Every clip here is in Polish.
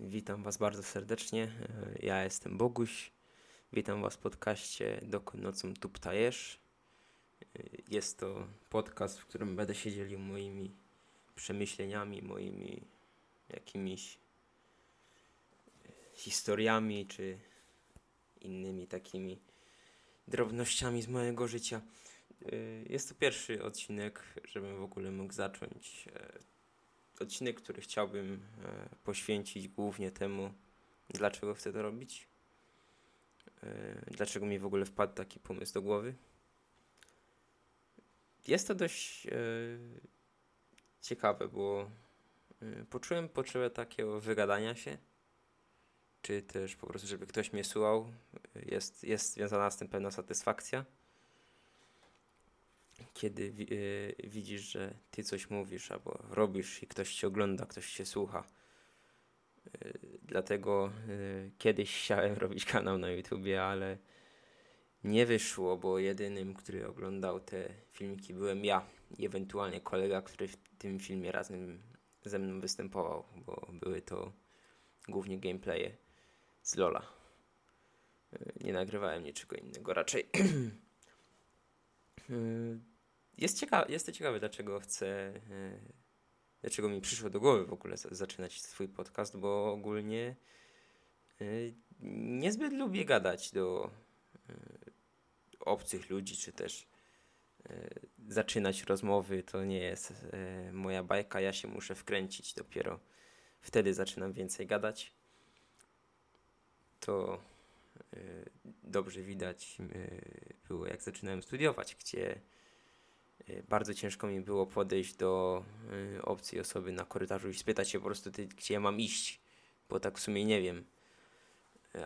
Witam Was bardzo serdecznie. E, Ja jestem Boguś. Witam Was w podcaście Dokąd nocą tu ptajesz. E, Jest to podcast, w którym będę się dzielił moimi przemyśleniami, moimi jakimiś e, historiami czy innymi takimi drobnościami z mojego życia. Jest to pierwszy odcinek, żebym w ogóle mógł zacząć odcinek, który chciałbym e, poświęcić głównie temu, dlaczego chcę to robić. E, dlaczego mi w ogóle wpadł taki pomysł do głowy. Jest to dość e, ciekawe, bo poczułem potrzebę takiego wygadania się, czy też po prostu, żeby ktoś mnie słuchał. Jest, jest związana z tym pewna satysfakcja kiedy y, widzisz, że ty coś mówisz albo robisz i ktoś cię ogląda, ktoś cię słucha. Y, dlatego y, kiedyś chciałem robić kanał na YouTubie, ale nie wyszło, bo jedynym, który oglądał te filmiki byłem ja i ewentualnie kolega, który w tym filmie razem ze mną występował, bo były to głównie gameplaye z Lola. Nie nagrywałem niczego innego, raczej Jest, cieka- jest to ciekawe, dlaczego chcę, y, dlaczego mi przyszło do głowy w ogóle za- zaczynać swój podcast, bo ogólnie y, niezbyt lubię gadać do y, obcych ludzi, czy też zaczynać rozmowy. To nie jest moja bajka, ja się muszę wkręcić dopiero wtedy zaczynam więcej gadać. To dobrze widać było, jak zaczynałem studiować, gdzie bardzo ciężko mi było podejść do y, obcej osoby na korytarzu i spytać się po prostu, ty, gdzie ja mam iść, bo tak w sumie nie wiem.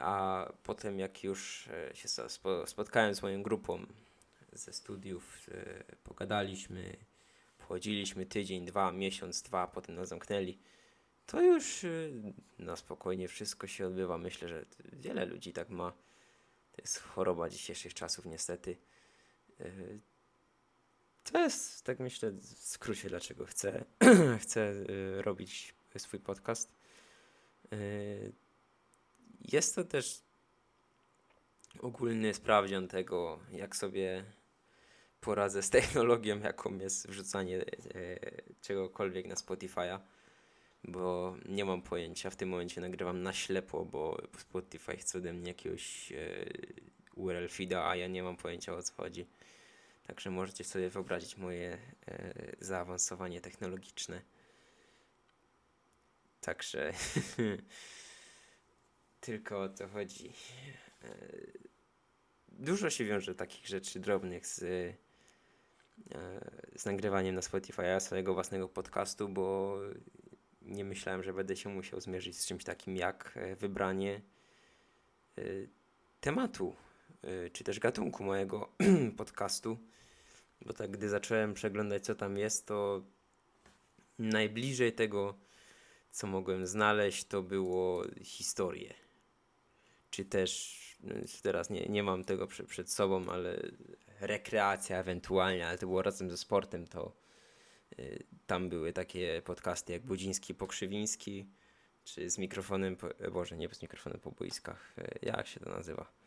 A potem, jak już e, się spotkałem z moją grupą ze studiów, e, pogadaliśmy, pochodziliśmy tydzień, dwa, miesiąc, dwa, potem nas zamknęli, to już y, na spokojnie wszystko się odbywa. Myślę, że wiele ludzi tak ma. To jest choroba dzisiejszych czasów, niestety. Y, To jest, tak myślę, w skrócie, dlaczego chcę, chcę y, robić swój podcast. Y, Jest to też ogólny sprawdzian tego, jak sobie poradzę z technologią, jaką jest wrzucanie e, czegokolwiek na Spotify'a, bo nie mam pojęcia. W tym momencie nagrywam na ślepo, bo Spotify chce ode mnie jakiegoś URL feeda, a ja nie mam pojęcia o co chodzi. Także możecie sobie wyobrazić moje e, zaawansowanie technologiczne. Także tylko o to chodzi. E, Dużo się wiąże takich rzeczy drobnych z, e, z nagrywaniem na Spotify swojego własnego podcastu, bo nie myślałem, że będę się musiał zmierzyć z czymś takim jak e, wybranie tematu, czy też gatunku mojego podcastu. Bo tak, gdy zacząłem przeglądać, co tam jest, to najbliżej tego, co mogłem znaleźć, to było historie. Czy też, no, teraz nie, nie mam tego przed, przed sobą, ale rekreacja ewentualnie, ale to było razem ze sportem, to y, tam były takie podcasty jak Budziński, Pokrzywiński, czy z mikrofonem, Boże, nie z mikrofonem po boiskach, e, jak się to nazywa?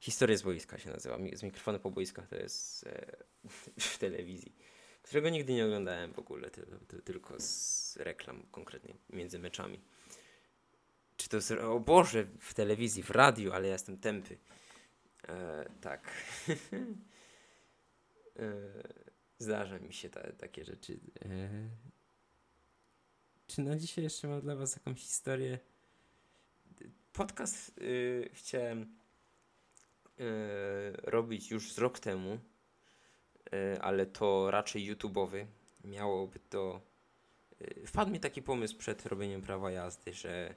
Historia z boiska się nazywa, z mikrofonem po boiskach to jest e, w telewizji, którego nigdy nie oglądałem w ogóle, ty, ty, tylko z reklam konkretnie między meczami. Czy to jest, o Boże, w telewizji, w radiu, ale ja jestem tępy. E, tak. e, zdarza mi się ta, takie rzeczy. E, czy na dzisiaj jeszcze mam dla Was jakąś historię? Podcast y, chciałem robić już z rok temu, y, ale to raczej YouTube'owy. Miałoby to. y, Wpadł mi taki pomysł przed robieniem prawa jazdy, że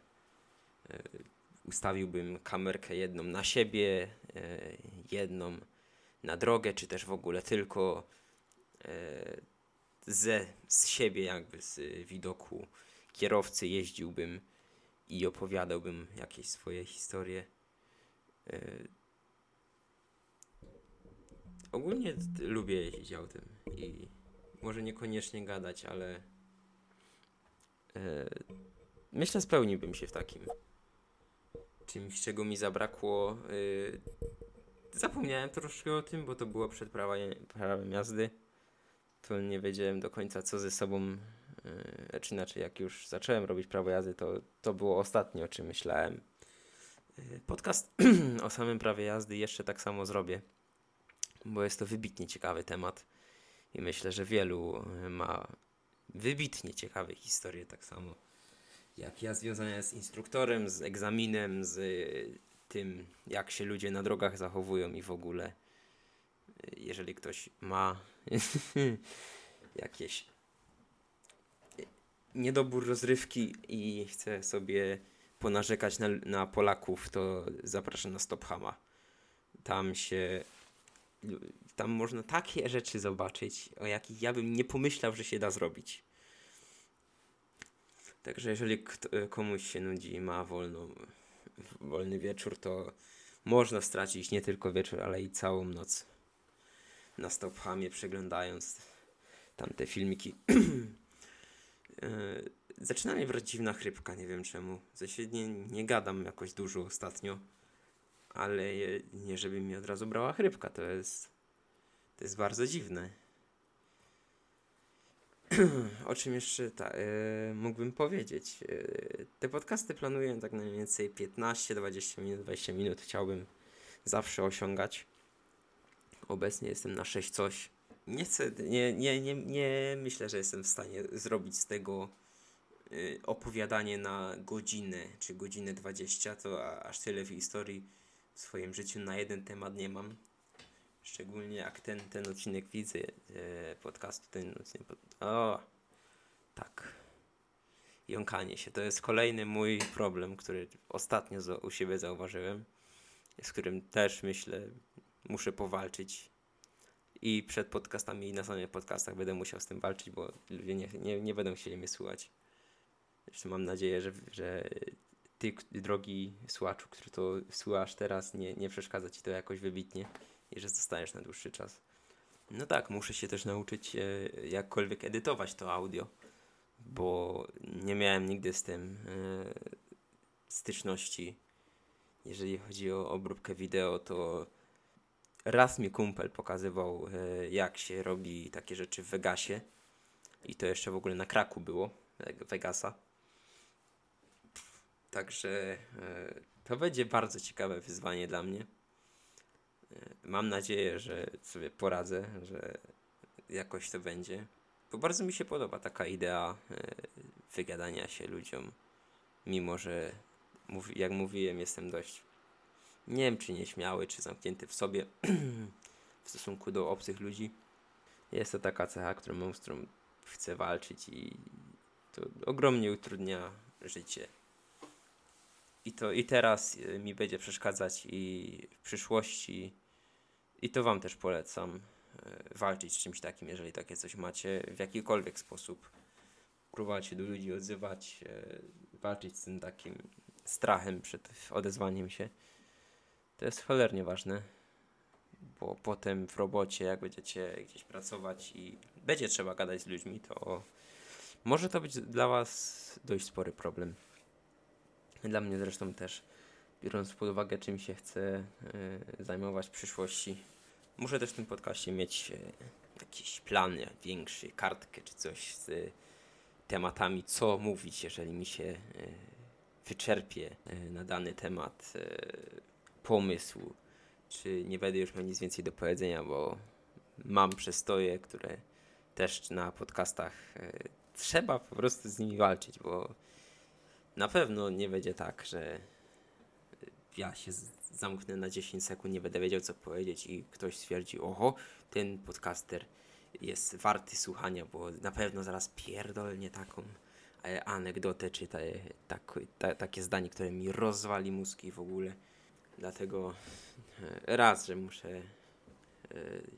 ustawiłbym kamerkę jedną na siebie, jedną na drogę, czy też w ogóle tylko ze, z siebie, jakby z widoku kierowcy jeździłbym i opowiadałbym jakieś swoje historie. Ogólnie lubię jeździć autem i może niekoniecznie gadać, ale e, myślę, spełniłbym się w takim. Czymś, czego mi zabrakło. Yy, zapomniałem troszkę o tym, bo to było przed prawem, prawem jazdy. To nie wiedziałem do końca, co ze sobą. Yy, czy inaczej, jak już zacząłem robić prawo jazdy, to, to było ostatnie, o czym myślałem. Yy, podcast o samym prawie jazdy jeszcze tak samo zrobię, bo jest to wybitnie ciekawy temat i myślę, że wielu yy, ma wybitnie ciekawe historie, tak samo jak ja związane z instruktorem, z egzaminem, z y, tym, jak się ludzie na drogach zachowują i w ogóle. Y, Jeżeli ktoś ma jakieś niedobór rozrywki i chce sobie ponarzekać na, na Polaków, to zapraszam na Stophama. Tam się. Tam można takie rzeczy zobaczyć, o jakich ja bym nie pomyślał, że się da zrobić. Także jeżeli komuś się nudzi i ma wolną, wolny wieczór, to można stracić nie tylko wieczór, ale i całą noc na Stophamie przeglądając tamte filmiki. Zaczyna mnie brać dziwna chrypka, nie wiem czemu. W nie, nie gadam jakoś dużo ostatnio, ale nie żeby mi od razu brała chrypka, to jest, to jest bardzo dziwne. O czym jeszcze ta, e, mógłbym powiedzieć? E, te podcasty planuję tak mniej więcej 15, 20 minut, 20 minut chciałbym zawsze osiągać. Obecnie jestem na 6 coś. Nie chcę, nie, nie, nie, nie myślę, że jestem w stanie zrobić z tego y, opowiadanie na godzinę czy godzinę 20. To a, aż tyle w historii w swoim życiu na jeden temat nie mam. Szczególnie jak ten, ten odcinek widzę e, podcastu, ten odcinek. Pod... O, tak. Jąkanie się. To jest kolejny mój problem, który ostatnio u siebie zauważyłem, z którym też myślę, muszę powalczyć. I przed podcastami, i na samych podcastach będę musiał z tym walczyć, bo ludzie nie, nie, nie będą chcieli mnie słuchać. Zresztą mam nadzieję, że, że ty, drogi słuchaczu, który to słuchasz teraz, nie, nie przeszkadza ci to jakoś wybitnie i że zostajesz na dłuższy czas. No tak, muszę się też nauczyć e, jakkolwiek edytować to audio, bo nie miałem nigdy z tym e, styczności. Jeżeli chodzi o obróbkę wideo, to raz mi kumpel pokazywał, e, jak się robi takie rzeczy w Vegasie. I to jeszcze w ogóle na kraku było, Vegasa. Także e, to będzie bardzo ciekawe wyzwanie dla mnie. E, Mam nadzieję, że sobie poradzę, że jakoś to będzie. Bo bardzo mi się podoba taka idea e, wygadania się ludziom. Mimo, że jak mówiłem, jestem dość nie wiem, czy nieśmiały, czy zamknięty w sobie w stosunku do obcych ludzi. Jest to taka cecha, którą z którą chcę walczyć i to ogromnie utrudnia życie. I to i teraz y, mi będzie przeszkadzać i w przyszłości. I to wam też polecam y, walczyć z czymś takim, jeżeli takie coś macie, w jakikolwiek sposób. Próbować się do ludzi odzywać, y, walczyć z tym takim strachem przed odezwaniem się. To jest cholernie ważne, bo potem w robocie, jak będziecie gdzieś pracować i będzie trzeba gadać z ludźmi, to może to być dla Was dość spory problem. Dla mnie zresztą też, biorąc pod uwagę, czym się chcę y, zajmować w przyszłości. Muszę też w tym podcaście mieć y, jakiś plan większy, kartkę czy coś z tematami, co mówić, jeżeli mi się y, wyczerpie y, na dany temat pomysł, czy nie będę już miał nic więcej do powiedzenia, bo mam przestoje, które też na podcastach trzeba po prostu z nimi walczyć, bo na pewno nie będzie tak, że ja się zamknę na 10 sekund, nie będę wiedział co powiedzieć i ktoś stwierdzi, oho, ten podcaster jest warty słuchania, bo na pewno zaraz pierdolnie taką e, anegdotę, czy te, tak, ta, takie zdanie, które mi rozwali mózgi w ogóle. Dlatego e, raz, że muszę e,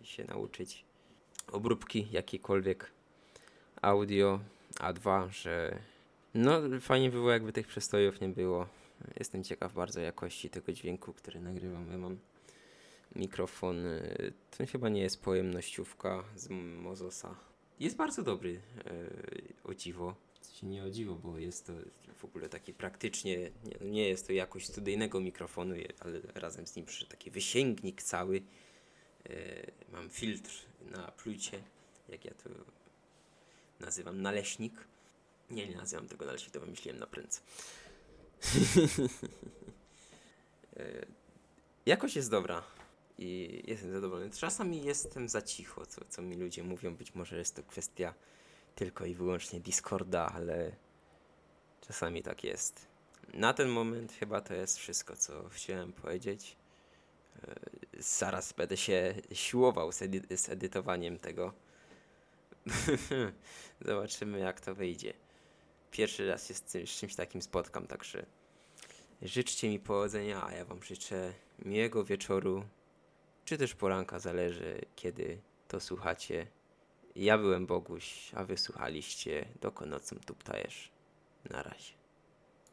się nauczyć obróbki jakiejkolwiek audio, a dwa, że no fajnie by było jakby tych przestojów nie było. Jestem ciekaw bardzo jakości tego dźwięku, który nagrywam. Ja mam mikrofon, e, to chyba nie jest pojemnościówka z Mozosa. Jest bardzo dobry, e, o dziwo. nie odziło, bo jest to w ogóle takie praktycznie, nie, no nie jest to jakość studyjnego mikrofonu, ale razem z nim przy taki wysięgnik cały. E, mam filtr na plucie, jak ja to nazywam, naleśnik. Nie, nie nazywam tego naleśnik, to wymyśliłem na prędce. E, Jakość jest dobra i jestem zadowolony. Czasami jestem za cicho, co, co mi ludzie mówią. Być może jest to kwestia tylko i wyłącznie Discorda, ale czasami tak jest. Na ten moment chyba to jest wszystko, co chciałem powiedzieć. E, Zaraz będę się siłował z, edy- z edytowaniem tego. Zobaczymy, jak to wyjdzie. Pierwszy raz się z, tym- z czymś takim spotkam, także życzcie mi powodzenia, a ja Wam życzę miłego wieczoru, czy też poranka, zależy kiedy to słuchacie. Ja byłem Boguś, a Wy słuchaliście Dokonocą Tuptajesz. Na razie.